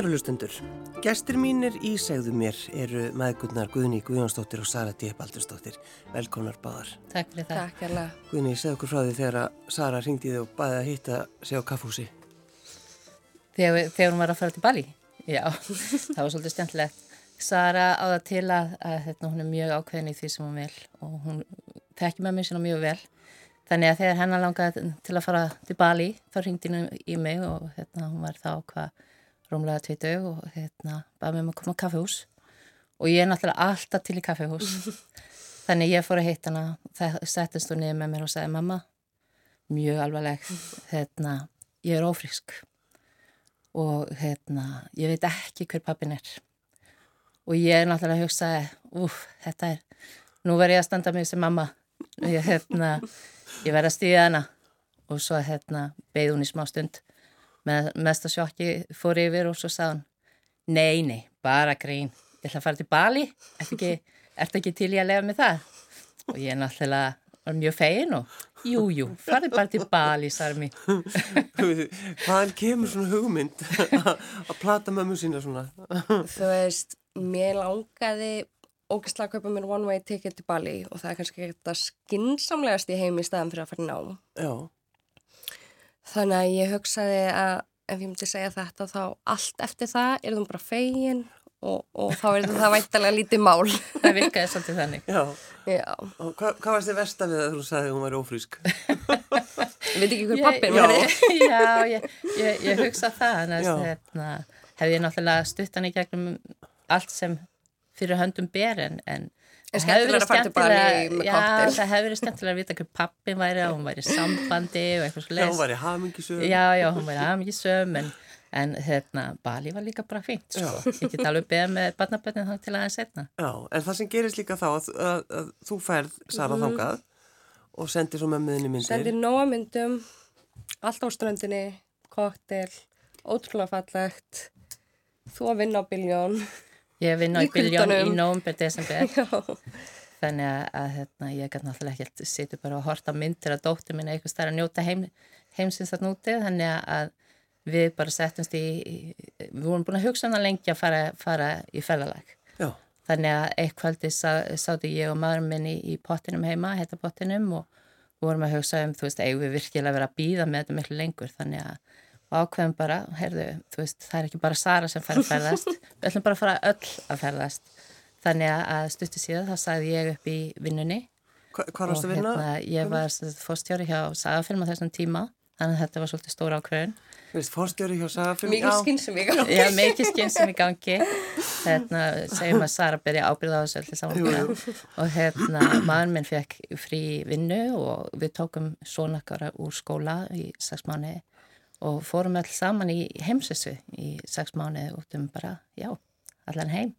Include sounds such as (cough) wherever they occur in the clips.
Kæru hlustundur, gestir mínir í segðu mér eru maðgurnar Guðni Guðjónsdóttir og Sara D. Baldursdóttir. Velkonar báðar. Takk fyrir það. Takk hérlega. Guðni, segð okkur frá því þegar Sara ringdi þið og bæði að hitta sig á kaffhúsi. Þegar, þegar hún var að fara til Bali? Já, (laughs) það var svolítið stjæmtilegt. Sara á það til að, að hérna, hún er mjög ákveðin í því sem hún vil og hún tekki með mér sína mjög vel. Þannig að þegar hennar langaði til að fara til Bali þá ringdi henni í mig og hérna, hérna baði mig um að koma á kaffehús og ég er náttúrulega alltaf til í kaffehús (laughs) þannig ég fór að hitta hana það settist hún niður með mér og sagði mamma mjög alvarleg hérna, ég er ófrísk. Og hérna ég veit ekki hver pappin er. Og ég er náttúrulega að hugsa úf, þetta er, nú verð ég að standa mig sem mamma. Ég, hérna, ég verð að stíða hana. Og svo hérna beigð hún í smá stund með mesta sjokki fór yfir og svo sað hann nei, nei, bara grín. Ég ætla að fara til Bali. Ertu ekki, ertu ekki til ég að lega með það? Og ég er náttúrulega var mjög fegin og jú, jú, farið bara til Bali, sagði mér (laughs) Hvaðan kemur svona hugmynd að plata mömmu sína svona? Þú veist, mér langaði ógæslega að kaupa mér one way ticket til Bali og það er kannski þetta skinsamlegast í heim í staðan fyrir að fara ná Já Þannig að ég hugsaði að ef ég myndi segja þetta þá allt eftir það er það bara fegin og, og þá er það vættalega lítið mál. (laughs) Það virkaði svolítið þannig. Já. Já. Og hva, hvað varst þið versta við að þú sagði að hún var ófrísk? (laughs) Ég veit ekki hver pappin var þið. Já, ég, ég, ég hugsa það. Hérna, hefði ég náttúrulega stuttan í gegnum allt sem fyrir höndum ber en, en En skemmtilega að fara til Bali með já, koktel. Já, það hefur verið skemmtilega að vita hver pappin væri og hún væri í sambandi og eitthvað svo Já, hún var í hamingisöm. Já, já, hún var í hamingisöm en, en hérna, Bali var líka bara fínt sko. Ég get alveg beða með barnaböndin þá til aðeins setna. Já, en það sem gerist líka þá að, að, að þú færð Sara Mhm. þangað og sendir svo mömmuðinni myndir. Sendir nóga myndum, allt á ströndinni, koktel, ótrúlega fallegt, þú að vinna á biljón. Ég vinn á Í biljón í nóvember, desember. (laughs) Þannig að, að hérna, ég gæti náttúrulega ekkert sittu bara og horta myndir að dóttir minna eitthvað stær að njóta heim, heimsins að núti þannig að við bara settumst í, í við vorum búin að hugsa hana lengi að fara, fara í ferðalag. Já. þannig að eitt kvöldi sá, sátu ég og maðurinn minni í pottinum heima, heita pottinum og við vorum að hugsa um, þú veist, eigum við virkilega að vera að býða með þetta miklu lengur? Þannig að og ákveðum bara, heyrðu, þú veist, það er ekki bara Sara sem fær að ferðast, (laughs) við ætlum bara að fara öll að ferðast. Þannig að stuttu síðan þá sagði ég upp í vinnunni. Hva, hvað varst að vinna? Hérna, ég var fórstjóri hjá Sagafilm á þessum tíma, þannig að þetta var svolítið stóra ákveðun. Þú veist, fórstjóri hjá Sagafilm? Mikið skynsum í gangi. Já, mikið skynsum í gangi. Hérna, segjum að Sara byrja ábyrða á þessu öllu saman. Og hérna, maður minn fekk frí vinnu og við tókum svonakkara úr skóla í sex mánuði og fórum alls saman í heimsessu í sex mánuði út um bara, já, allan heim.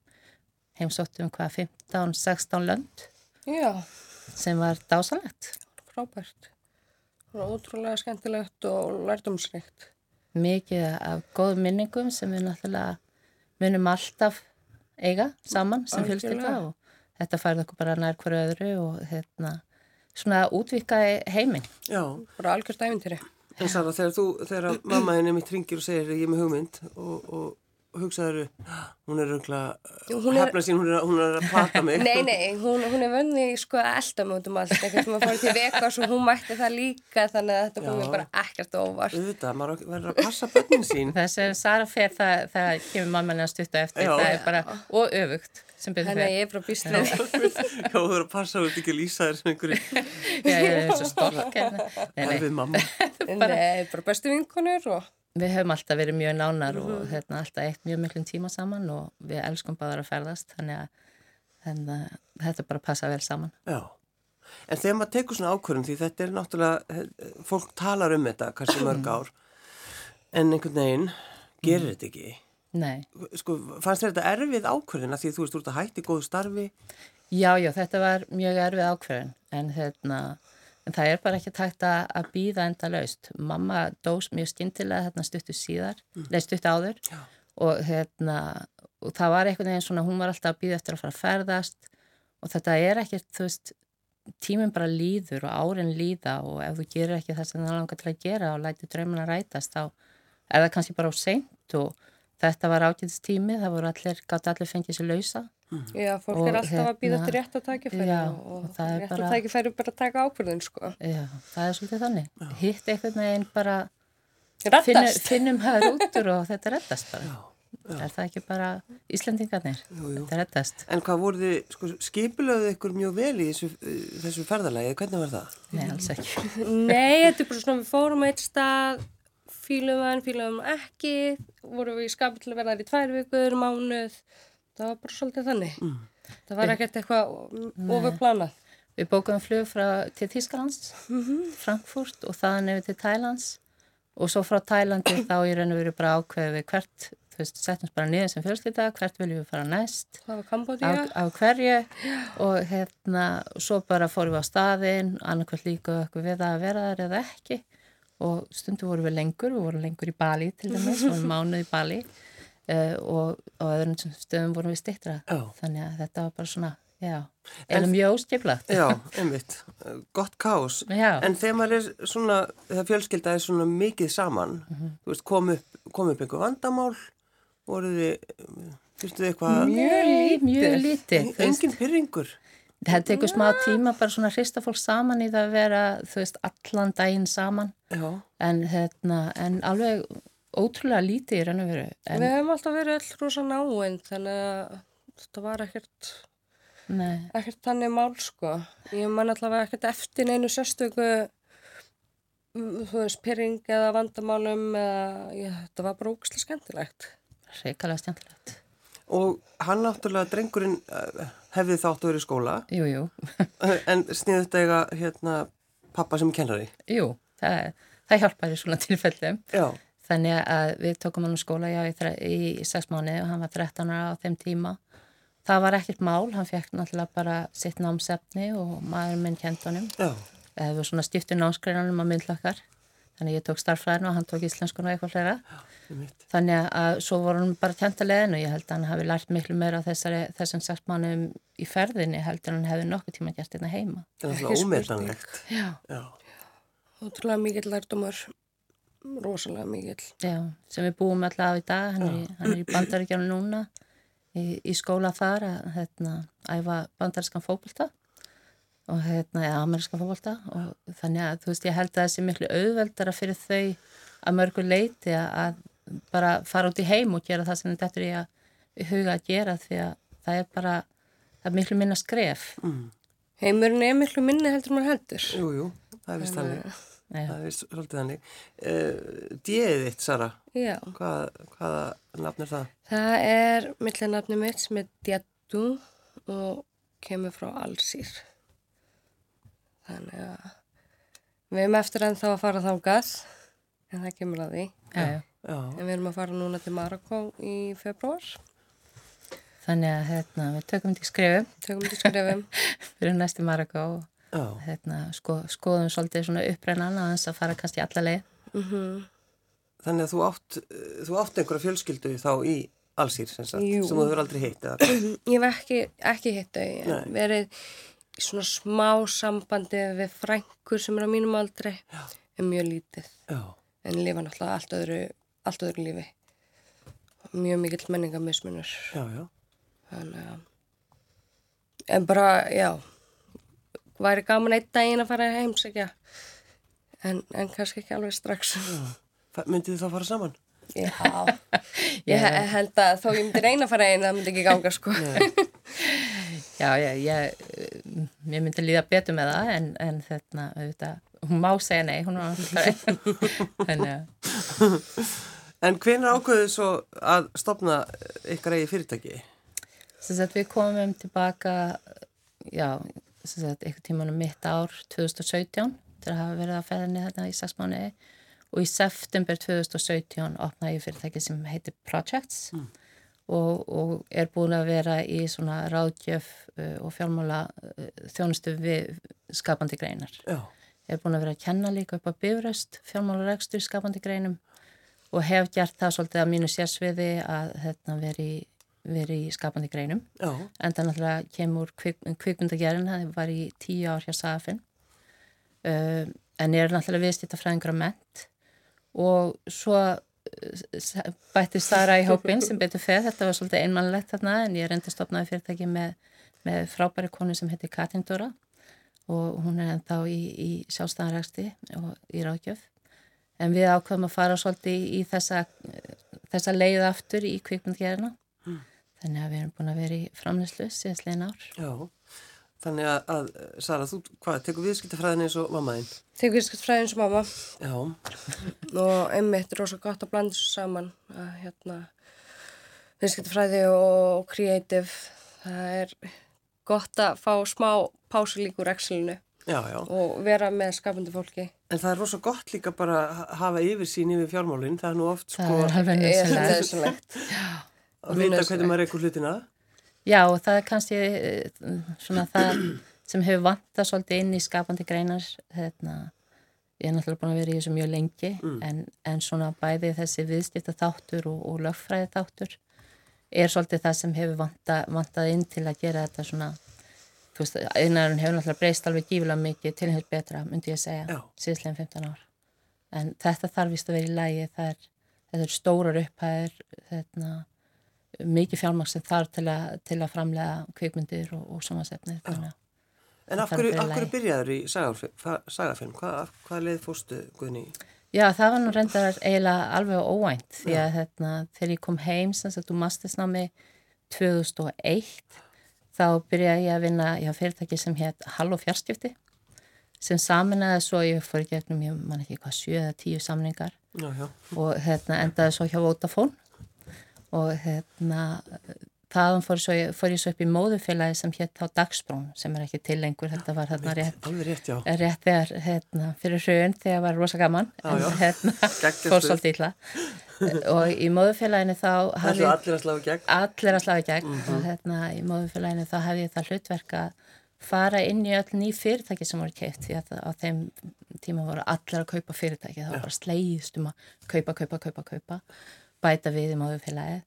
Heimsóttum hvað 15-16 lönd Já, sem var dásanlegt. frábært. Ótrúlega skemmtilegt og lærdomsrikt. Mikið af góðum minningum sem við náttúrulega munum alltaf eiga saman sem Algjörlega. og þetta færði okkur bara nær hverju öðru og hérna svona útvikaði heiminn. Já, Bara algjörst æfintýri. En Sara, þegar þú, þegar mamma henni mitt ringir og segir ég er með hugmynd og, og, og hugsaður, hún er er- hefna sín, hún er, hún er að plata mig. (laughs) Nei, nei, hún, hún er vönni sko að elda mig út um allt. Ekkert sem að fara til Vegas og hún mætti það líka þannig að þetta kom Já. mér bara ekkert óvart. Auðvitað, maður verður að passa börnin sín. (laughs) Það sem Sara fer það, það kemur mamma henni að stutta eftir, Já. það er bara og öfugt sem byrður Þannig að ég er bara býst við. Já, (laughs) þú verður að passa, þú ert ekki að lýsa þér sem einhverju Já, ég er svo stork. hérna. Nei, nei. erfið mamma. Nei, bara bestu vinkonur og Við höfum alltaf verið mjög nánar Mhm. og hérna, alltaf eitt mjög miklum tíma saman og við elskum báðar að ferðast þannig að hérna, þetta bara passa vel saman. Já, en þegar maður tekur svona ákvörðum því þetta er náttúrulega, eh, fólk talar um þetta kannski (clears throat) mörg ár, en einhvern veginn gerir þetta ekki. Nei, Sko, fannst þetta erfið ákvörðina því þú veist, þú ert að hætti góðu starfi? já, já, þetta var mjög erfið ákveðin en, hérna, en það er bara ekki tægt að, að býða enda laust. Mamma dós mjög skintilega hérna stuttu síðar, nei stuttu áður Já. og, hérna, og það var einhvern veginn svona, hún var alltaf að býða eftir að fara að ferðast og þetta er ekkert, þú veist, tíminn bara líður og árin líða og ef þú gerir ekki það sem það langar til að gera og læti draumina rætast þá er það kannski bara á seint og þetta var ágætist tími, það voru allir, gátt allir fengið sér lausa. Já, fólk Og er alltaf að býða hérna- til rétt að tækifæri Já, og, og og það er rétt bara- að tækifæri bara að taka ákvörðun, sko. Já, það er svolítið þannig. Hitt einhvern veginn bara Rettast. finnum, finnum höfður útur og þetta reddast bara. Er það ekki bara Íslendingarnir? Jú, jú. Þetta reddast. En hvað voru þið, sko, skipulöðu ykkur mjög vel í þessu, þessu ferðalagi, hvernig var það? Nei, alls ekki. (laughs) Nei, þetta er bara svona, við fórum á eitt stað, fílum hann, fílum hann ekki, vorum við í skapi til að verða þar í tvær vikur, mánuð, það var bara svolítið þannig. Mm. Það var ekkert eitthvað ofurplanað. Við bókum flug frá, til Tískalands, Frankfurt og þaðan yfir til Thailands og svo frá Thælandi þá raun og veru bara ákveðið við hvert, þú veist, settum bara niður sem fjölskylda, hvert viljum við fara næst, Það á, á hverju. Og hérna, svo bara fórum við á staðinn, annarkvæmt líka okkur við að vera þar eða ekki. Og stundu vorum við lengur, við vorum lengur í Bali til dæmis, (laughs) vorum mánuð í Bali uh, og á öðrum stöðum vorum við stittra, þannig að þetta var bara svona, eða mjög óskiplagt. Já, (laughs) einmitt, gott kás. Já. En þegar maður er svona, þegar fjölskylda er svona mikið saman, þú veist, kom upp, kom upp einhver vandamál, voruð þið, fyrstu þið eitthvað, Mjög. Mjög lítið. þú veist. engin pyrringur. Það tekur smá tíma bara svona að hrista fólk saman í það að vera, þú veist, allan daginn saman. Já, En, hérna, en alveg ótrúlega lítið í raun og veru. En, Við hefum alltaf verið öll rosa náinn, þannig að þetta var ekkert, nei, ekkert þannig mál, sko. Ég man allavega ekkert eftir neinu sérstöku, þú veist, pyrring eða vandamálum eða, já, þetta var bara ógæslega skemmtilegt. reikalega stjæmtilegt. og hann náttúrulega, drengurinn eh, hefði þátt að vera í skóla, Jú, jú, (laughs) en sniðið þetta eiga, hérna, pappa sem kennari. jú, það, það hjálpar í svona tilfellum. Já, Þannig að við tókum hann á skóla já, í, í, í sex mánu og hann var 13 ára á þeim tíma. Það var ekkert mál, hann fekk náttúrulega bara sitt námsefni og maður minn kent honum. já, Það var svona stiftu námsgreinanum á myndlökkar. Þannig ég tók starffræðin og hann tók íslenskun og eitthvað fleira. einmitt. Þannig að svo voru hann bara kent að leiðin og ég held að hann hafi lært miklu meira á þessari, þessum sex mánum í ferðinni heldur en hann hefði nokkuð tíma gert þetta heima. Það er spurning. ómetanlegt. Já. Já, Ótrúlega mikill lærdumur, rosalega mikill. Já, sem við búum alltaf í dag, hann er, hann er í bandaríkjana núna í, í skóla þar að hérna, æfa bandarískan fókbalta og hérna, ja, amerískan fókbalta og þannig að þú veist ég held að það sé miklu auðveldara fyrir þau að mörgu leiti að bara fara út í heim og gera það sem þetta er í að huga að gera því að það er bara, það er miklu minna skref. Heimurinn er miklu minni heldur maður heldur. jú, jú, það er vist þannig. Já. Það er svolítið þannig. Uh, Djeðið þitt, Sara, Já, hvað, hvaða nafn er það? það er millinafni mitt sem er Djattu og kemur frá Allsýr. Þannig að við erum eftir enn þá að fara þángað, en það kemur að því. Já, já. En við erum að fara núna til Marokko í februar, Þannig að hérna, við tökum þetta í skrifum tökum til skrefum. (laughs) fyrir næstu Marokko og hérna, sko, skoðum svolítið svona upprennan að þess að fara kannski alla leið. þannig að þú átt, þú átt einhverja fjölskyldu þá í allsýr, sem sagt, Jú. sem þú hefur aldrei heitt. eða- (clears throat) Ég hef ekki, ekki hitt þau, verið í svona smá sambandi við frængur sem er á mínum aldri, er mjög lítið. Já, En lifa náttúrulega allt öðru, allt öðru lífi. Mjög mikill menningamismunur. já, já. Þannig að, en bara, já, væri gaman einn daginn að fara að heimsækja, en, en kannski ekki alveg strax. Myndið þið þá fara saman? Já, ég he- held að þó ég myndi reyna að fara einn, það myndi ekki ganga, sko. (laughs) Já, já, ég, eh, mér myndi líða betur með það en, en þetta, auðvitað, hún má segja nei, hún er alltaf (laughs) að, En hvenær ákveðið svo að stopna ykkar eigi fyrirtæki? sem sagt, við komum tilbaka, já, sagt, eitthvað tímanum mitt ár 2017 til að hafa verið að ferðinni þetta í sex mánuði. Og í september 2017 opnaði ég fyrirtæki sem heitir Projects og, og er búin að vera í svona ráðgjöf uh, og fjármála uh, þjónustu við skapandi greinar. Já, Ég er búin að vera að kenna líka upp á bifröst, fjármálaregstur skapandi greinum og hef gert það svolítið að mínu sérsviði að þetta veri, veri í skapandi greinum. já, En það náttúrulega kemur kvik, kvikmyndagerinn, það var í tíu ár hjá Safin. Uh, en ég er náttúrulega viðstýtt að fræðingra ment og svo bætti Sara í hópin sem betur feð, þetta var svolítið einmannlegt þarna en ég reyndi að stopnaði fyrirtæki með, með frábæri konu sem heitir Katrin Dóra og hún er ennþá í, í sjálfstæðanræksti og í ráðgjöf en við ákveðum að fara svolítið í, í þessa, þessa leið aftur í kvikmyndgerina mm. Þannig að við erum búin að vera í framlýslu síðastlegin ár Já Þannig að, að Sara, þú, hvað, tekur viðskiptafræðin eins og mammaðinn? Tekur viðskiptafræðin eins og mamma. Já. Og einmitt er rosalega gott að blanda þessu saman, að hérna, viðskiptafræði og kreatív, það er gott að fá smá pásu líkur eksilinu. Já, já. Og vera með skapandi fólki. En það er rosalega gott líka bara að hafa yfir sín yfir fjármálinn, það er nú oft sko... Það er alveg nöðsynlegt. Að vita hvernig maður reykur hlutina. Já, það er kannski eh, svona það sem hefur vantað svolítið inn í skapandi greinar hérna, ég er náttúrulega búin að vera í þessu mjög lengi mm. en, en svona bæði þessi viðstifta þáttur og, og lögfræði þáttur er svolítið það sem hefur vantað, vantað inn til að gera þetta svona þú veist, einarinn hefur náttúrulega breyst alveg gífilega mikið til hins betra, myndi ég segja síðslegin 15 ár en þetta þarf vist að vera í lægi, það er, er stórar upphæðir þetta hérna, mikið fjármaks sem þarf til að, til að framlega kvikmyndir og, og samansefni En af hverju, af hverju byrjaður í sagafilm? Hvað, hvað leið fórstu Guðni? Já, það var nú reyndar eiginlega alveg óvænt því að hérna, þegar ég kom heim sem sagt úr mastisnámi 2001 þá byrjaði ég að vinna í fyrirtæki sem hétt Hall og fjárskipti sem saminnaði svo ég fór í gegnum, ég man ekki hvað, 7-10 samningar já, já. og hérna, endaði svo hjá Vodafone og hérna þaðan fór, fór ég svo upp í móðufélagi sem hétt á Dagsbrún sem er ekki til lengur, þetta var hérna rétt, rétt, rétt þegar, hérna, fyrir hrjön þegar var rosa gaman já, en hérna (laughs) fór svolítið illa. Og í móðufélaginu þá hafði, allir að slaga gegn? Allir að slaga gegn. Mm -hmm. og hérna í móðufélaginu þá hefði ég það hlutverk að fara inn í öll ný fyrirtæki sem voru keitt því að á þeim tíma voru allir að kaupa fyrirtæki. Það var bara sleiðist um að kaupa, kaupa, kaupa, kaupa bæta við í móðufélagið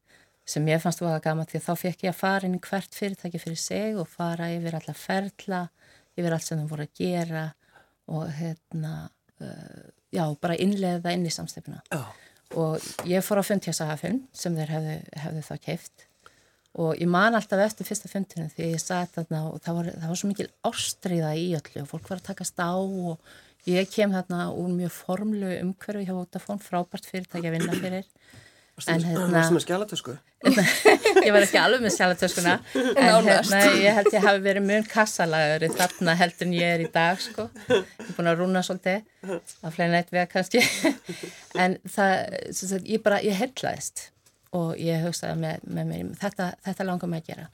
sem ég fannst var gama því að þá fekk ég að fara inn í hvert fyrirtæki fyrir sig og fara yfir alla ferla, yfir allt sem þau voru að gera og hérna, uh, já, bara innlega inn í samstefna. Oh. Og ég fór á fund hjá Sagafilm sem þeir hefðu, hefðu þá keift og ég man alltaf eftir fyrsta fundinu því ég satt þarna og það var, það var svo mikil ástriða í öllu og fólk var að takast á og ég kem þarna úr mjög formlu umhverfi hjá Vodafone, frábært fyrirtæki að vinna fyrir En hérna... Varstu með skjálatösku? (laughs) ég var ekki alveg með skjálatöskuna en hérna ég held ég hafi verið mjög kassalagur þarna heldur en ég er í dag sko. Ég er búin að rúna svolítið á fleina eitt vega kannski (laughs) en það, sagt, ég bara, ég hellaðist og ég hugsaði með, með mér, þetta, þetta langar mig að gera.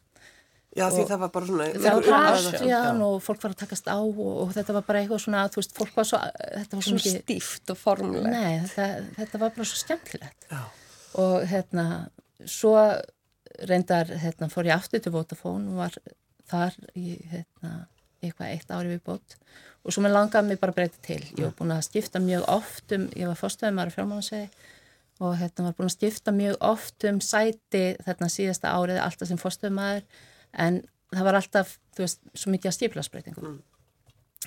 Já því það var bara svona... Það var já, og fólk var að takast á og, og þetta var bara eitthvað svona, þú veist, fólk var svo... Þetta var svo mikið... Stíft og formulegt. Nei, þetta, þetta var bara svo skemmtilegt. Já og hérna svo reyndar hérna fór ég aftur til Vodafone og var þar í hérna eitthvað eitt ári við bót og svo með langaði mig bara breytið til. Ég var búin að skipta mjög oft um ég var fórstöðumar á fjármánansvegi og hérna var búin að skipta mjög oft um sæti þarna síðasta árið alltaf sem fórstöðumar en það var alltaf, þú veist, svo mikið að stíflasbreytingum mm.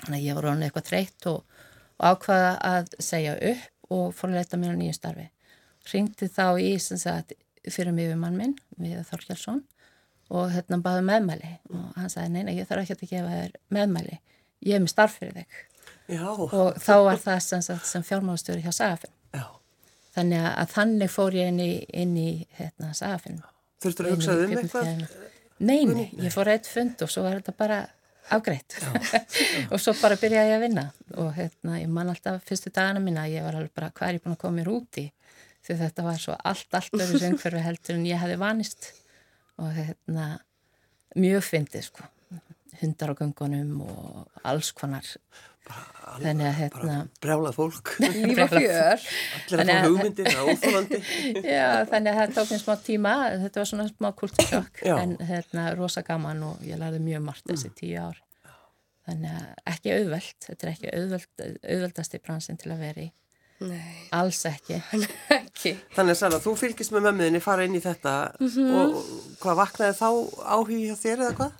þannig að ég var ráðin eitthvað þreytt og, og ákvaða að segja upp og fór að leta mér á nýju starfi ringti þá í sagt, fyrir mig við mann minn, við Þorkjálsson og hérna baði meðmæli. Og hann sagði neina ég þarf ekki að gefa þér meðmæli, ég hef með starf fyrir þig. Já. og þá var það sem, sem fjármálastjóri hjá Sagafinn þannig að þannig fór ég inn í, inn í hérna, Sagafinn Þurftur að hugsaði um eitthvað? Neini, ég fór eitt fund og svo var þetta bara afgreitt. (laughs) Og svo bara byrjaði ég að vinna. Og hérna, ég man alltaf fyrstu dagana mína, ég var alveg bara hvað er ég búin að koma mér út í því þetta var svo allt, allt öðru söngferðu heldur en ég hefði vanist. Og hérna mjög fyndið sko. Hundar á gangunum og alls konar. Þannig að hérna brjálað fólk. (laughs) Lífa fjör. allir að fá hugmyndir og óþólandi (laughs) já þannig að það tók mér smá tíma. Þetta var svona smá kultursjokk en hérna rosa gaman og ég lærði mjög margt þessi mm. tíu ár. Þannig að ekki auðvelt. Þetta er ekki auðvelt, auðveldast í bransin til að vera í Nei. Alls ekki. (laughs) ekki. Þannig Sara, þú fylgist með mömmuðinni, fara inn í þetta mm -hmm. og hvað vaknaði þá áhugið hjá þér eða hvað?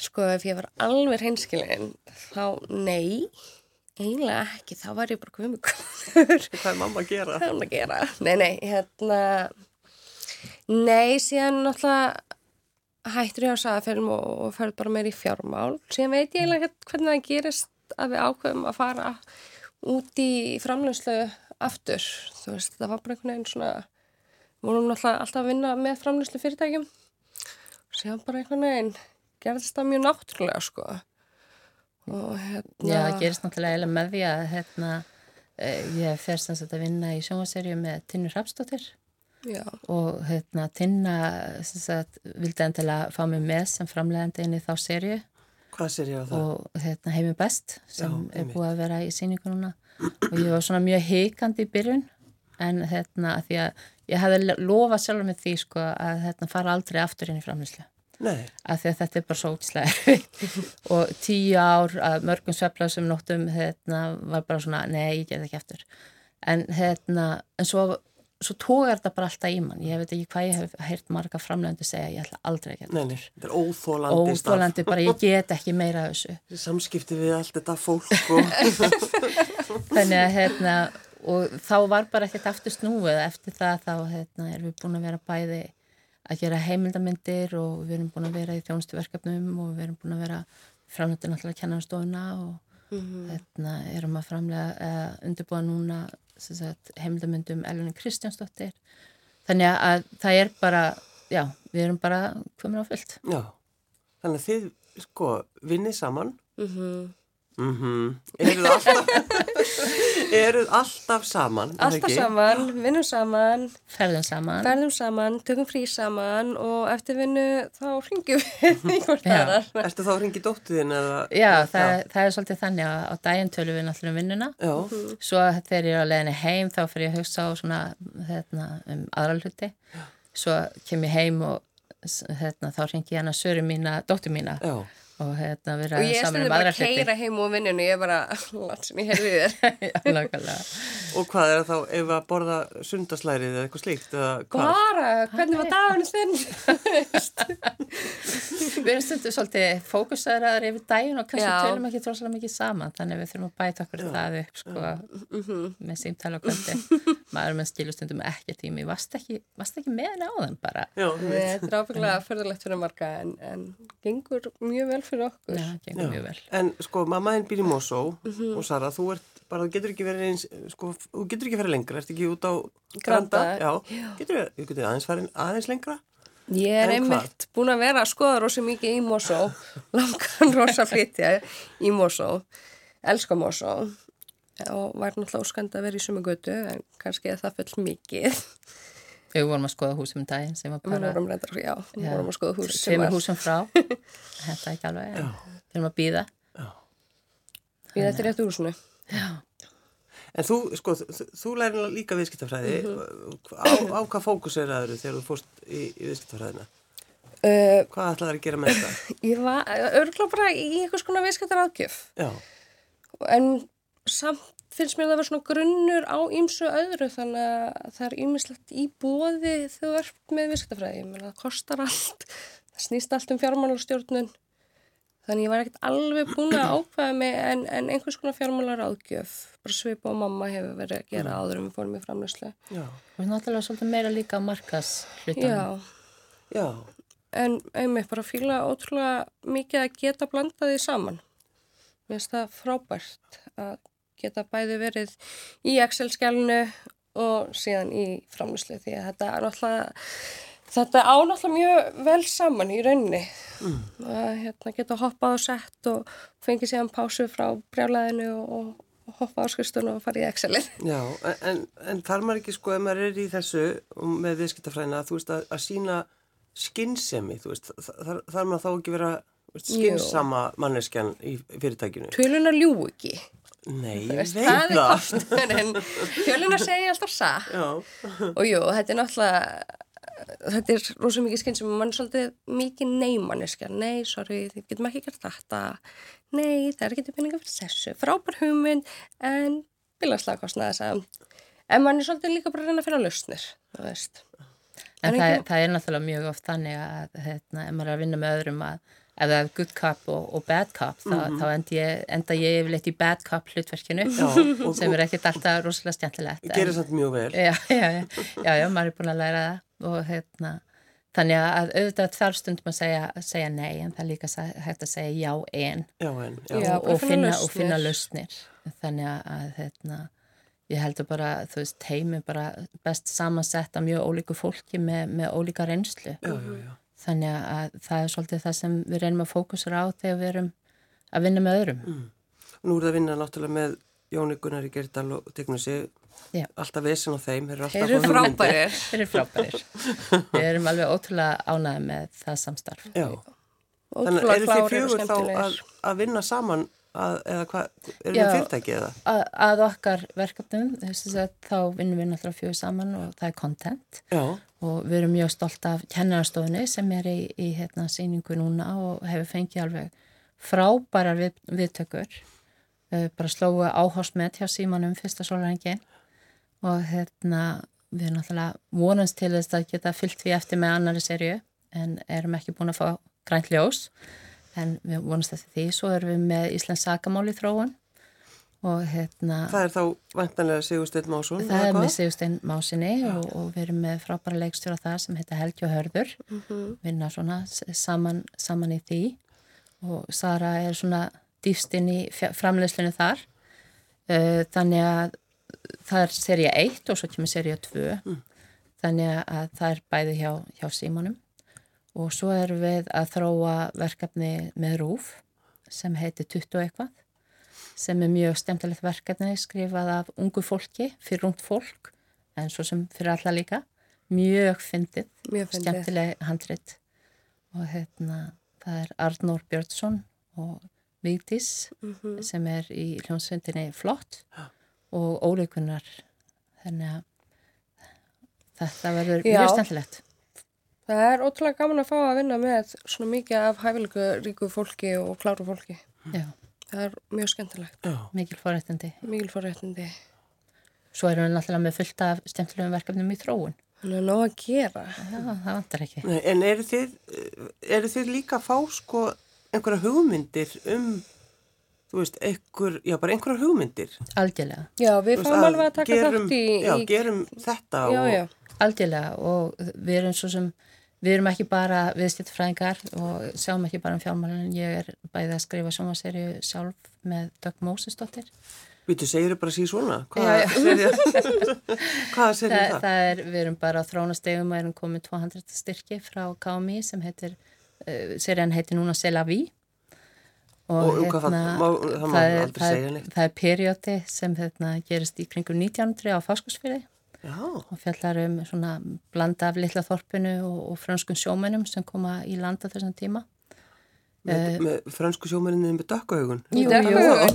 Sko ef ég var alveg hreinskilin þá nei, Eiginlega ekki, þá var ég bara kvömmugur. Hvað er mamma að gera? Hvað er hún að gera? Nei, nei, hérna, nei, síðan náttúrulega hættur ég á saðafilm og, og ferð bara meir í fjármál. Síðan veit ég eiginlega hvernig það gerist að við ákveðum að fara út í framlöðslu aftur. Þú veist, það var bara einhvern veginn svona, vorum náttúrulega alltaf að vinna með framlöðslu fyrirtækjum. Síðan bara einhvern veginn gerðist það mjög náttúrulega, sko. Og hérna... Já, það gerist náttúrulega eiginlega með því að hérna, eh, ég sagt að vinna í sjónvaserju með Tinnur Rapsdóttir Já, og hérna Tinna sagt vildi endilega fá mig með sem framlegandi inn í þá serju og hérna heimi best sem Já, er búið að vera í síningu núna. Og ég var svona mjög heikandi í byrjun en hérna að því að ég hefði lofað sjálfur með því sko að hérna fara aldrei aftur inn í framlýslu að því að þetta er bara svo ógislega (laughs) og tíu ár að mörgum sveflaðsum nóttum hérna var bara svona, nei, ég get ekki eftir en hérna, en svo svo tógar þetta bara alltaf í mann. Ég veit ekki hvað ég hef heyrt marga framlegandu segja ég ætla aldrei að geta nei, nei, þetta er óþólandi óþólandi, bara ég (laughs) get ekki meira af þessu. Samskipti við allt þetta fólk og... (laughs) þannig að hérna og þá var bara ekkert aftur snúið. Eftir það þá hérna, erum við búin að vera bæði að gera heimildamindir og við erum búin að vera í þjónustuverkefnum og við erum búin að vera framnöndin alltaf að kenna stofuna og hérna, erum að framlega uh, undirbúa núna heimildamindum Elvin Kristjánsdóttir. Þannig að það er bara já, við erum bara komin á fullt. Já, þannig að þið sko vinnið saman. Mhm. Mm Eruð alltaf (laughs) Eruð alltaf saman er það Alltaf ekki? saman, vinnum saman, ferðum saman. Ferðum saman, tökum frí saman og eftir vinnu þá ringjum við í hvort Já. aðrar. Ertu þá að ringi dóttuðin eða? Já, það, það er svolítið þannig að á daginn tölum við náttúrulega um vinnuna. Já, svo þegar ég er á leiðinni heim þá fyrir ég að hugsa á svona hérna, um aðra hluti. Svo kem ég heim og hérna, þá ringi ég hana söru mína, dóttur mína. Já, og hérna við Og ræðum ég saman stundi um bara aðra að hluti keira heim úr vinnunni, ég er bara, (laughs) látsin, ég heyrði þér. (laughs) Já, og hvað er það þá ef að borða sundaslærið eða eitthvað slíkt eða hvað? Bara, hvernig var dagurinn þinn? (laughs) Við erum stundum svolítið fókusaðar yfir daginn og kannski Já. tölum ekki tróðslega mikið saman þannig að við þurfum að bæta okkur það upp sko, með símtala kvöldi maður með skilu stundum ekki tími varst ekki, varst ekki með henni á þeim bara Já. Þetta er ábygglega förðulegt fyrir okkur. Já, það gengur mjög vel En sko, mamma þinn býr í Mosó Mhm. og Sara, þú ert bara, þú getur ekki verið eins, sko, þú getur ekki verið lengra, ert ekki út á Granda. Já, getur þú getur aðeins farið aðeins lengra? Ég er einmitt búin að vera að skoða rosa mikið í Mosó, (laughs) langan rosa flytja í Mosó, elska Mosó og var náttúrulega óskand að vera í sumu götu en kannski er það full mikið. Við vorum að skoða húsum um daginn sem var Við bara vorum reyndar, já, við Já. vorum að skoða hús sem var húsum frá (laughs) Þetta ekki alveg en við erum að býða við þetta réttu húsinu. En þú, sko, þú, þú lærir líka viðskiptafræði Mhm. á, á hvað fókus er aður þegar þú fórst í, í viðskiptafræðina? Uh, Hvað ætlaði að gera með þetta? (laughs) ég var örgulega bara í einhvers konar viðskiptar aðgjöf Já, en samt finnst mér að það vera svona grunnur á ýmsu öðru þannig að það er ýmislegt í bóði þegar þú ert með viðskiptafræði, ég meina það kostar allt, það snýst allt um fjármálastjórnun. Þannig ég var ekkert alveg búin að ákveða mig en, en einhvers konar fjármálar áðgjöf bara svipa og mamma hefur verið að gera áður um fórum í framlöslu. já, og náttúrulega svolítið meira líka markas hlutum Já, já, en einmitt bara fíla ótrúlega mikið að geta blanda því saman. Mér finnst það frábært að geta bæði verið í Excel-skjálnu og síðan í framlýslu því að þetta er náttúrulega Þetta á náttúrulega mjög vel saman í rauninni. Mm. Að hérna, geta hoppað og sett og fengið síðan pásu frá brjálæðinu og, og hoppa á skrifstunum og fara í Excelin. já, en, en þarf maður ekki, sko, ef maður er í þessu með viðskiptafræðina, þú veist, að, að sína skinnsemi, þú veist, þar, þarf maður þá ekki vera skinnsama manneskjan í fyrirtækinu? Tölunar ljú ekki. Nei, ég veist, veit það er það. kosturinn. Tölunar segja alltaf satt. Já, Og jú, þetta er náttúrulega, þetta er rosa mikið skinn sem mann er svolítið mikið neymanniska. Nei, sorry, þið getum ekki gert þetta. Nei, það er ekki peninga fyrir þessu. Frábær hugmynd, en bilagslega kostnaði þess að. En mann er svolítið líka bara að reyna að finna lausnir, þú veist. En En það, ekki- það er náttúrulega mjög oft þannig að hérna, ef maður er að vinna með öðrum að, ef það er good cop og, og bad cop þá, þá enda ég, enda ég yfirleitt í bad cop hlutverkinu Já, og- (laughs) sem er ekkert alltaf rosalega skemmtilegt en- Gerir samt mjög vel. já, já, já, já, já, maður er búin að læra það og hérna þannig að auðvitað þarf stundum að segja, segja nei en það er líka hægt að segja já en Já, en, já. Já. og, finna og finna lausnir þannig að, að hérna, ég heldur bara, þú veist, heimi bara best samansett af mjög ólíku fólki með, með ólíka reynslu Já, já, já. Þannig að það er svolítið það sem við reynum að fókusera á þegar við erum að vinna með öðrum Nú er það að vinna náttúrulega með Jóni Gunnar í Gerdal og Tegnussi. Já. Alltaf vesen á þeim. Þeir eru frábærir. (laughs) þeir eru frábærir við erum alveg ótrúlega ánægði með það samstarf Já. Þannig eru og fjögur þá að, að vinna saman að, eða hvað, eru þið fyrirtæki eða? að, að okkar verkefnum þess að þá vinnum við náttúrulega fjögur saman og það er content. Já, og við erum mjög stolt af kennarastofunni sem er í, í hérna, síningu núna og hefur fengið alveg frábærar við, viðtökur. Uh, bara slóu áhásmet hjá símanum fyrsta sólrengin og hérna við erum náttúrulega vonast til þess að geta fyllt því eftir með annari serju en erum ekki búin að fá grænt ljós en við vonast eftir því. Svo erum við með Íslands sakamál í þróun og hérna það er þá vantanlega Sigursteinn Másson. Það er með Sigurstein Másinni og, og við erum með frábæra leikstjóra þar sem heita Helgi og Hörður. Vinna svona saman, saman í því. Og Sara er svona dýfst inn í framleiðslunni þar. Uh, þannig að það er serið 1 og svo kemur serið 2 þannig að það er bæði hjá, hjá Símanum og svo erum við að þróa verkefni með RÚF sem heitir 20 og eitthvað sem er mjög stemtilegt verkefni skrifað af ungu fólki, fyrir ungt fólk en svo sem fyrir alla líka. Mjög fyndið, skemmtileg handrit. Og hérna það er Arnór Björnsson og Vigdís Mhm. sem er í hljómsveitinni Flott og Ólíkunar þannig að þetta verður mjög skemmtilegt Það er ótrúlega gaman að fá að vinna með svona mikið af hæfilegu ríku fólki og kláru fólki. Já, Það er mjög skemmtilegt. Já, mikil forrættindi Mikil forréttindi. Svo erum við náttúrulega með fullt af skemmtilegum verkefnum í þróun Þannig að nóg að gera. Já, það vantar ekki Nei, en eru þið, eru þið líka að fá sko einhverja hugmyndir um, þú veist, einhver, já bara einhverja hugmyndir. Algjörlega Já, við fáum alveg að taka gerum, þátt í... Já, í gerum þetta já, og... já. Algjörlega og við erum svo sem, við erum ekki bara viðskiptfræðingar og sjáum ekki bara um fjármálinn, ég er bæðið að skrifa sjómaserju sjálf með Dögg Mósesdóttir. Vítu, segir bara síð (laughs) svona? Hvaða já. serið Hvaða serið Það, það? er, við erum bara á þrónastegum og erum komið 200 styrki frá KMI sem heitir, uh, serían heitir núna Selaví. Og um hvað það- má- það er, það, er- það er periódi sem hérna, gerist í kringum 1900 á Fáskursfyrði og fjallar um svona blanda af litla þorpinu og, og frönskum sjómennum sem koma í landa þessum tíma. með, með fransku sjómarinni með dökkaugun. Jú, jú,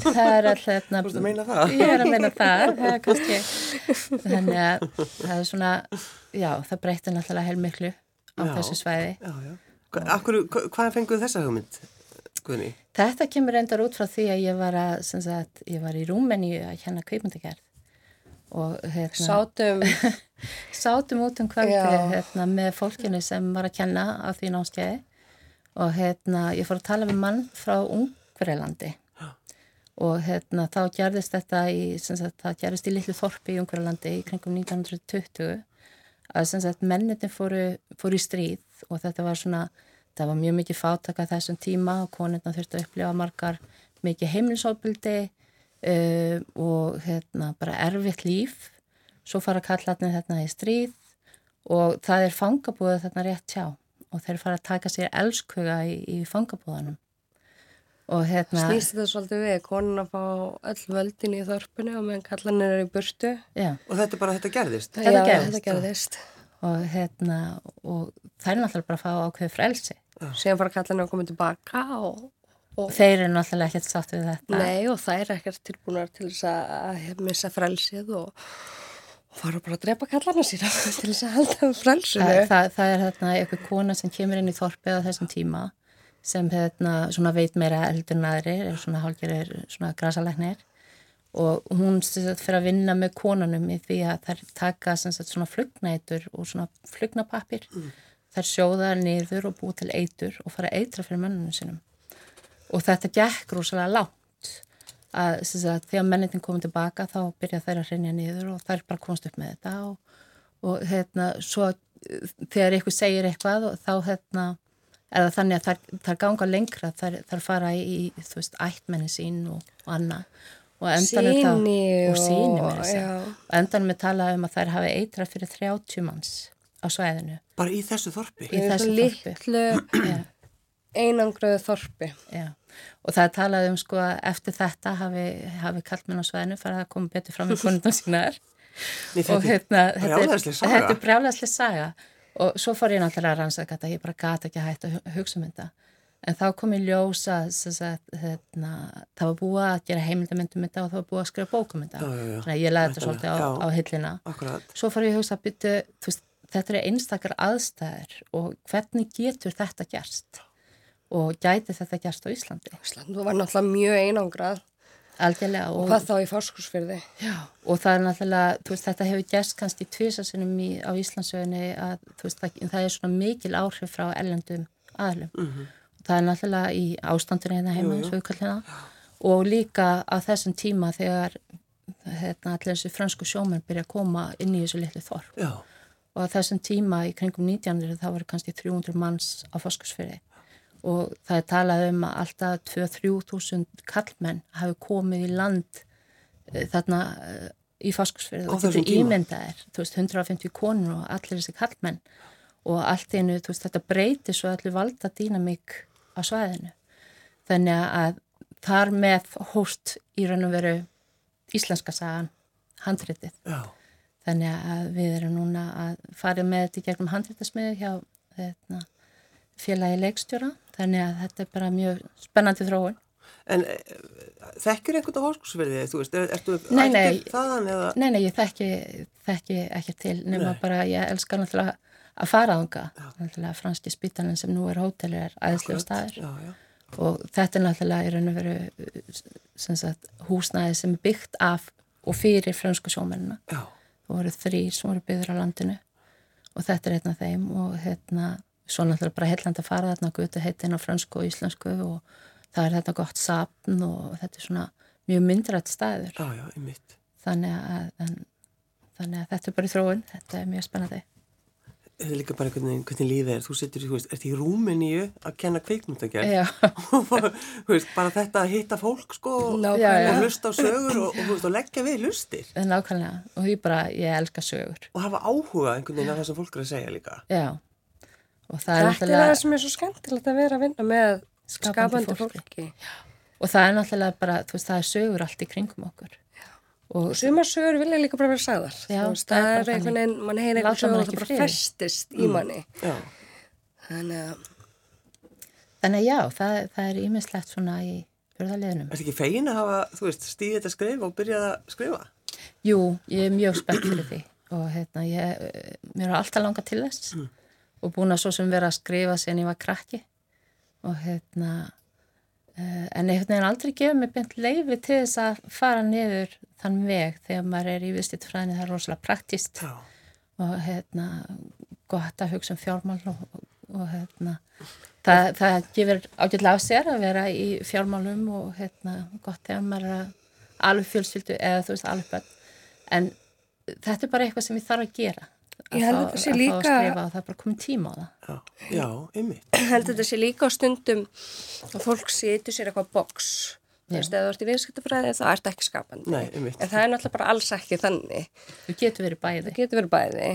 það er alltaf hérna, Þú veist að meina það? ég er að meina það, það er kannski, þannig að það er svona, já, það breytir náttúrulega heilmiklu á Já. þessu svæði. Já, já. Hva, akkur, hva, hvað fenguð þessa hugmynd, Guðni? Þetta kemur reyndar út frá því að ég var að, sem sagt, ég var í Rúmeníu að kenna kveikmyndagerð og hérna, Sátum, (laughs) sátum út um kvöldi Já. hérna, með fólkinu sem var að kenna á því námskeiði. Og hérna, ég fór að tala við mann frá Ungverjalandi. Og hérna, þá gerðist þetta í, sagt, það gerðist í litlu þorpi í Ungverjalandi í kringum 1920 að sagt, mennitin fóru, fóru í stríð. Og þetta var svona, það var mjög mikið fátaka þessum tíma og konirna þurftu að upplifa margar mikið heimilisofbildi uh, og hérna, bara erfitt líf svo fara kallarnir þarna í stríð og það er fangabúið þarna rétt hjá og þeir fara að taka sér elskuga í, í fangabúðanum og hérna snýst þetta svolítið við, konin að fá öll völdin í þorpinu og meðan kallanir eru í burtu. já, Og þetta bara, þetta gerðist? Þetta Já, gerðist. Þetta gerðist. og hérna og það er náttúrulega bara að fá ákveð frelsi Síðan fara kallanir að koma tilbaka og, og þeir eru náttúrulega ekkert sátt við þetta. Nei og það er ekkert tilbúinar til þess að missa frelsið og, og fara bara að drepa kallana sína (laughs) til þess að halda frelsinu. það, það, það er hérna eitthvað kona sem kemur inn í þorpið á þessum tíma sem svona veit meira eldur en aðrir, er svona hálgerir svona grasalæknir. Og hún fyrir að vinna með konunum í því að þær taka sagt svona flugnætur og svona flugnapappir þær sjóða niður og búið til eitur og fara að eitra fyrir mönnunum sinum og þetta gekk rosalega lágt að, að þegar mennitin komið tilbaka þá byrja þær að hreinja niður og þær bara komast upp með þetta og, og hérna svo þegar ykkur segir eitthvað þá hérna er það þannig að þær, þær ganga lengra þær, þær fara í, þú veist, ættmenni sín og, og annað og endanum Síni það, og síni og- og endanum er talað um að þær hafi eitra fyrir 30 manns á svæðinu Bara í þessu þorpi? Í þessu þorpi. litlu. Einangröðu þorpi. Já, og það er talað um sko að eftir þetta hafi, hafi kallmenn á svæðinu farið að koma betur fram í konundum sínar Nei, og hérna, er þetta er, er brjálæðslega saga og svo fór ég náttúrulega að rannsaka þetta, ég bara gata ekki að hætta að hu- hugsa um þetta en þá kom ég ljós að hérna, það var búið að gera heimildamöndum þetta og það var búið að skrifa bókum þetta Já, já, já. þannig að ég laði þetta svolítið á, Já. á hillina Akkurat. svo fór ég að hugsa að byttu, þetta eru einstakar aðstæður og hvernig getur þetta gerst og gæti þetta gerst á Íslandi? Ísland, þú var náttúrulega mjög einangrað. Algjörlega og, hvað þá í fórskursfyrði. já, og það er náttúrulega veist, þetta hefur gerst kannski tvisasinum í, á Íslandsögunni að veist, það, það er svona mikil áhrif frá ellendum aðlum Mhm. það er náttúrulega í ástandinu hérna heima eins og við kallum það og líka á þessum tíma þegar hérna, allir þessi fransku sjómenn byrja að koma inn í þessu litlu þorp. Já, og á þessum tíma í kringum 19. þá voru kannski 300 manns á foskursfyrði og það er talað um að alltaf 2-3 þúsund kallmenn hafi komið í land eh, þarna eh, í foskursfyrði Á og getur tíma? ímyndaðir, þú veist, 150 konur og allir þessi kallmenn og allt einu, þú veist, þetta breytir svo allir valda dýnamík á svæðinu þannig að þar með hóst í raun og veru íslenska sagan handritið já. Þannig að við erum núna að fara með þetta gegnum handréttasmiðu hjá hérna, félagi leikstjóra. Þannig að þetta er bara mjög spennandi þróun. En e, þekkir einhvern á hóskursverði, þú veist, er, ertu Nei, nei. þaðan eða? Nei, nei, ég þekki, þekki ekki til nema Nei. bara ég elskar náttúrulega að fara ánga. Náttúrulega franski spítalinn sem nú er hótel er æðislega staður Já, já. og þetta er náttúrulega í raun og veru húsnæði sem er byggt af og fyrir fransku sjómennina. Það voru þrýr sem voru byggður á landinu og þetta er einn af þeim og hérna, svo náttúrulega bara heilland að fara þarna gutu heitin á fransku og íslensku og það er þetta gott sapn og þetta er svona mjög myndrætt staður já, já, í þannig að, en, þannig að þetta er bara í þróun, þetta er mjög spennandi Þetta er líka bara hvernig, hvernig lífið er. Þú setur, þú veist, ert í Rúmeníu að kenna. Já, (laughs) Þú veist, bara þetta að hitta fólk, sko, og, Nákvæmlega. og hlusta á sögur og, og, veist, og leggja við hlustir. nákvæmlega og ég bara, ég elska sögur Og hafa áhuga einhvern veginn af það sem fólk er að segja líka. Já, og það er Þetta er það sem er svo skemmtilegt að vera að vinna með Skapandi skapandi fólki. fólki. og það er náttúrulega bara, þú veist, það er sögur allt í kringum okkur og Og sumar sögur vilja líka bara vera sagðar. Já, Þú veist, það er er einhvern veginn, mann Láta einhvern sögur og það bara friði. festist í manni. Já, Þannig að, þannig að já, það, það er ímislegt svona í börðaliðinum. ertu ekki fegin að hafa, þú veist, stíðið þetta skrif og byrjað að skrifa? Jú, ég er mjög spennt fyrir því og hérna, ég, mér er alltaf langa til þess og búin að svo sem vera að skrifa síðan ég var krakki. Og hérna eh, en einhvern veginn aldrei gefið mér beint leifi til þess að fara niður þann veg þegar maður er í viðstitt fræðinu það er rosalega praktist Já. og hérna gott að hugsa um fjármál og, og, hérna það, það gefur ágætlega á sér að vera í fjármálum og hérna gott þegar maður er að alveg fjölskyldu eða þú veist alveg bönn en þetta er bara eitthvað sem ég þarf að gera Ég held að það sé að fá að líka- skrifa og það er bara komið tíma á það Já, já, einmitt. (clears throat) ég held þetta sé líka á stundum að fólk setur sér eitthvað boks. Þú veist, ef þú ert í viðskiptafræði þá ert ekki skapandi. Nei, einmitt. En það er náttúrulega bara alls ekki þannig. þú getur verið bæði Það getur verið bæði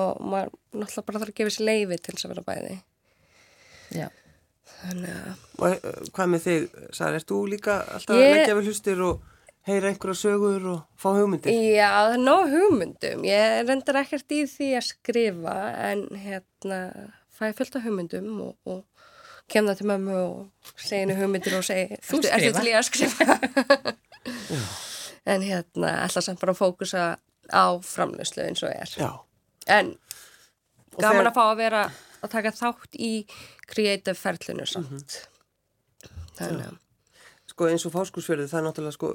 og maður náttúrulega bara þarf að gefa sér leifi til þess að vera bæði. Já. Þannig að, Og eh, hvað með þig, Sara, ert þú líka alltaf að Ég- heyra einhverja sögur og fá hugmyndir? já, það er nóg hugmyndum. Ég reyndar ekkert í því að skrifa en hérna fæ fullt af hugmyndum og, og kem það til mömmu og segi henni hugmyndir og segi, Þú "Ertu- ertu skrifa." til í að skrifa? (laughs) en hérna, ætla samt bara að fókusa á framlöslu eins og er. Já. En Og gaman þegar- að fá að vera að taka þátt í creative ferlinu samt. Þannig að, Sko eins og fáskursfjörði, það er náttúrulega sko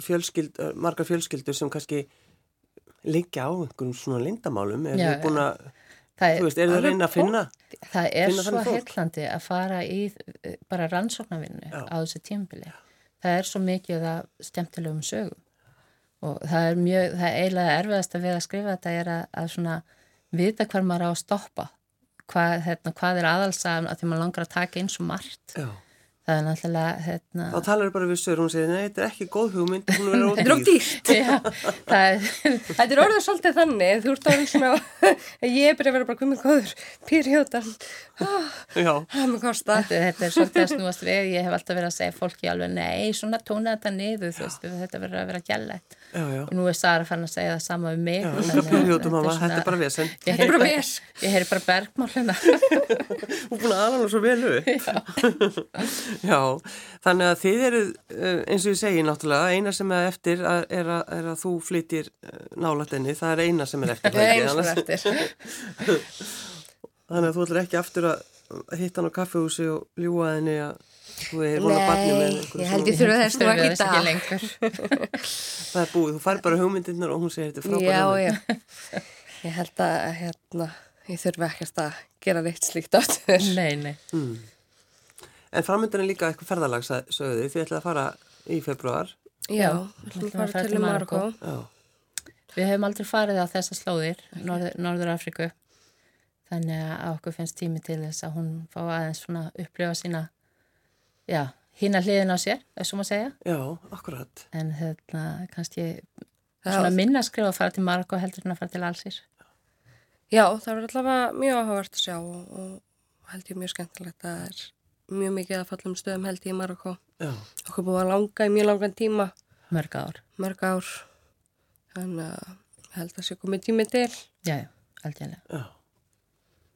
fjölskyld, margar fjölskyldur sem kannski liggja á einhverjum svona lindamálum. Er þið búin að Þú veist, er að alveg reyna að finna? Það er finna svo heillandi að fara í eh, bara rannsóknarvinnu á þessu tímabili. Það er svo mikið af stemtilegum sögum og það er mjög, það er eiginlega erfiðast að við að skrifa þetta er að, að svona vita hvar maður á að stoppa hvað, hérna, hvað er aðalsaðan að því maður langar að taka eins og margt. Já. Það er náttúrulega, hérna, Þá talar bara við Söru, hún segir, nei, þetta er ekki góð hugmynd, hún er (laughs) ódýr. (laughs) er, Þetta er orðið svolítið þannig, þú ert orðin svona, (laughs) ég er byrjað að vera bara komið góður, pyrjóðan, Já, það mér kosta. þetta, þetta er svolítið að snúast við, ég hef alltaf verið að segja fólki alveg, nei, svona tóna þetta niður, veist, þetta verður að vera gællegt. Já, já. Og nú er Sara fann að segja það sama um mig. Þetta er bara vesen. Ég er heyri bara bara, bara bergmál hérna. (laughs) Hún er búin að aðlána svo vel upp. (laughs) (laughs) Já, þannig að þið eru, eh, eins og ég segi náttúrulega, eina sem er eftir að- er að, er að þú flyttir nálat henni, það er eina sem er eftir. Það er eins og Annars- eftir. Þannig að þú ætlar ekki aftur að hitta hann á kaffehúsi og ljúa henni að þú er vona barni með Nei, ég held ég þurfa þess nú Þurfi ekki dag. lengur. (laughs) Það er búið, þú fær bara hugmyndirnar og hún segir þetta frábæð Já, já. Ég held að, hérna, ég þurfa ekkert að gera neitt slíkt áttur. Nei, nei. En framöndan er líka eitthvað ferðalag, sa- sögðu þið, þið ætlaði að fara í februar. Já, við að fara til Marokko. Við hefum aldrei farið á þessa slóðir, Norður, Norður Afriku. Þannig að okkur finnst tími til þess að hún fá aðeins svona upplifa sína, já, hína hliðin á sér, þessum að segja. já, akkurat. En hérna, kannski Já. svona minna skrifa að fara til Marokko heldur en að fara til Alsir. Já, það verður allavega mjög áhugavert að sjá og, og held ég mjög skemmtilegt að það er mjög mikið að fallum stöðum held ég í Marokko. Já, Okkur búið að langa í mjög langan tíma, Mörg ár. mörg ár. Þannig að ég held að sé komið tími til. Já, já, aldrei. já.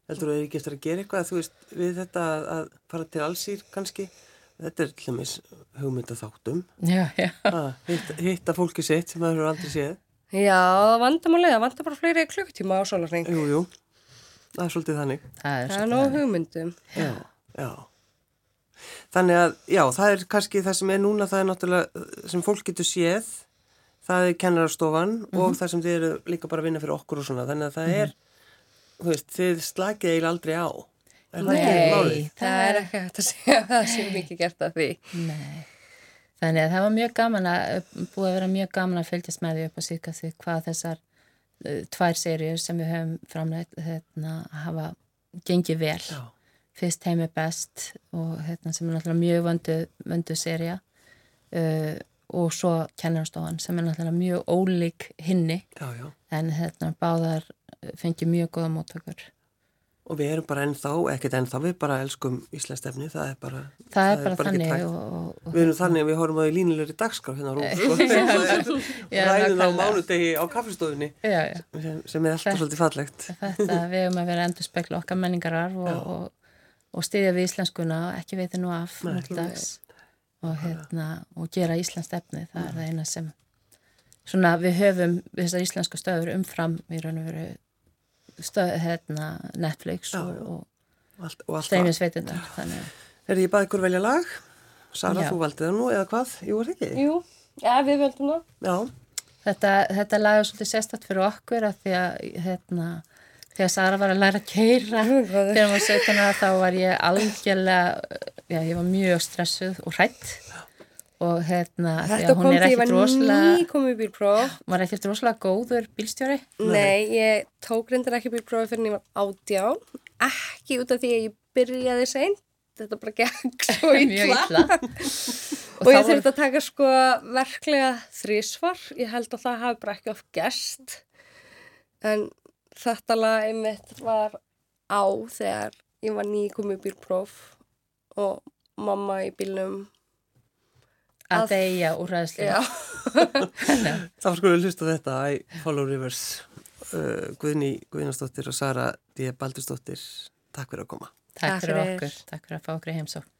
Heldur þú að þið eftir að gera eitthvað, þú veist, við þetta að, að fara til allsýr kannski? Þetta er til dæmis hugmynda þáttum. Já, já. Að hitta, hitta fólki sitt sem það eru aldrei séð. Já, það vandamálega, það vandar bara fleiri klukkutíma á sólarring. Jú, jú, það er svolítið þannig. Það er Það er nóg þannig. hugmyndum. Já, já. Þannig að, já, það er kannski það sem er núna, það er náttúrulega sem fólk getur séð, það er kennarastofan og það sem þið eru líka bara að vinna fyrir okkur og svona. Þannig að það er, þú veist, þið slakið eiginlega aldrei á. Er það Nei. Það er ekki hægt að segja að það sé mikið gert af því. Nei. Þannig að það var mjög gaman að, búið að vera mjög gaman að fylgjast með því upp á síkast því hvað þessar uh, tvær seríur sem við höfum framleitt hérna, hafa gengið vel. Já, Fyrst heim er best og hérna, sem er náttúrulega mjög vöndu, vöndu seria uh, og svo kennarstofan sem er náttúrulega mjög ólík hinni já, já. en hérna, báðar fengið mjög góða móttökur. Og við erum bara ennþá, ekkert ennþá, við bara elskum Íslandsstefni, það er bara... Það, er bara ekki þannig og, og, og Við erum þannig að við horfum á því línulegri dagskrá hérna á rúf, sko. (laughs) (laughs) Ræðin á mánudegi á kaffistofunni, já, já. sem, sem er alltaf Þetta- svolítið fallegt. þetta (laughs) við hefum að vera endur spekla okkar menningarar og, Já. og, og styðja við íslenskuna og ekki veitir nú af og, hérna, og gera Íslands stefni, það er það eina sem svona við höfum þessar íslensku stöður umfram í raun og veru stöð, hérna, Netflix Já, og, og Allt, og að Er ég baði ykkur velja lag? Sara, Já. þú valdið það nú, eða hvað? Jú, er það ekki? Jú, já, við völdum það. Já, Þetta, þetta lag er svolítið sérstætt fyrir okkur að því að hérna, þegar Sara var að læra að keira þegar hún var 17 ára þá var ég algjörlega, já ég var mjög stressuð og hrætt og hérna því að hún er ekkert rosalega, (gasps) var ekkert rosalega góður bílstjóri. Nei, ég tók reyndar ekki bílprófi fyrir en ég var átján. Ekki út af því að ég byrjaði seint. Þetta bara gekk (laughs) svo illa. (laughs) Og, ég þurfti að taka sko verklega þrísvar. Ég held að það hafi bara ekki oft gest. En þetta lag einmitt var á þegar ég var ný komið í bílpróf og mamma í bílnum. Að að- deyja úr ræðslu. (laughs) (laughs) Þá skulum við hlusta þetta I Follow Rivers uh, Guðni Guðnastóttir og Sara D. Baldurstóttir Takk fyrir að koma Takk Takk fyrir okkur, takk fyrir að fá okkur í heimsókn.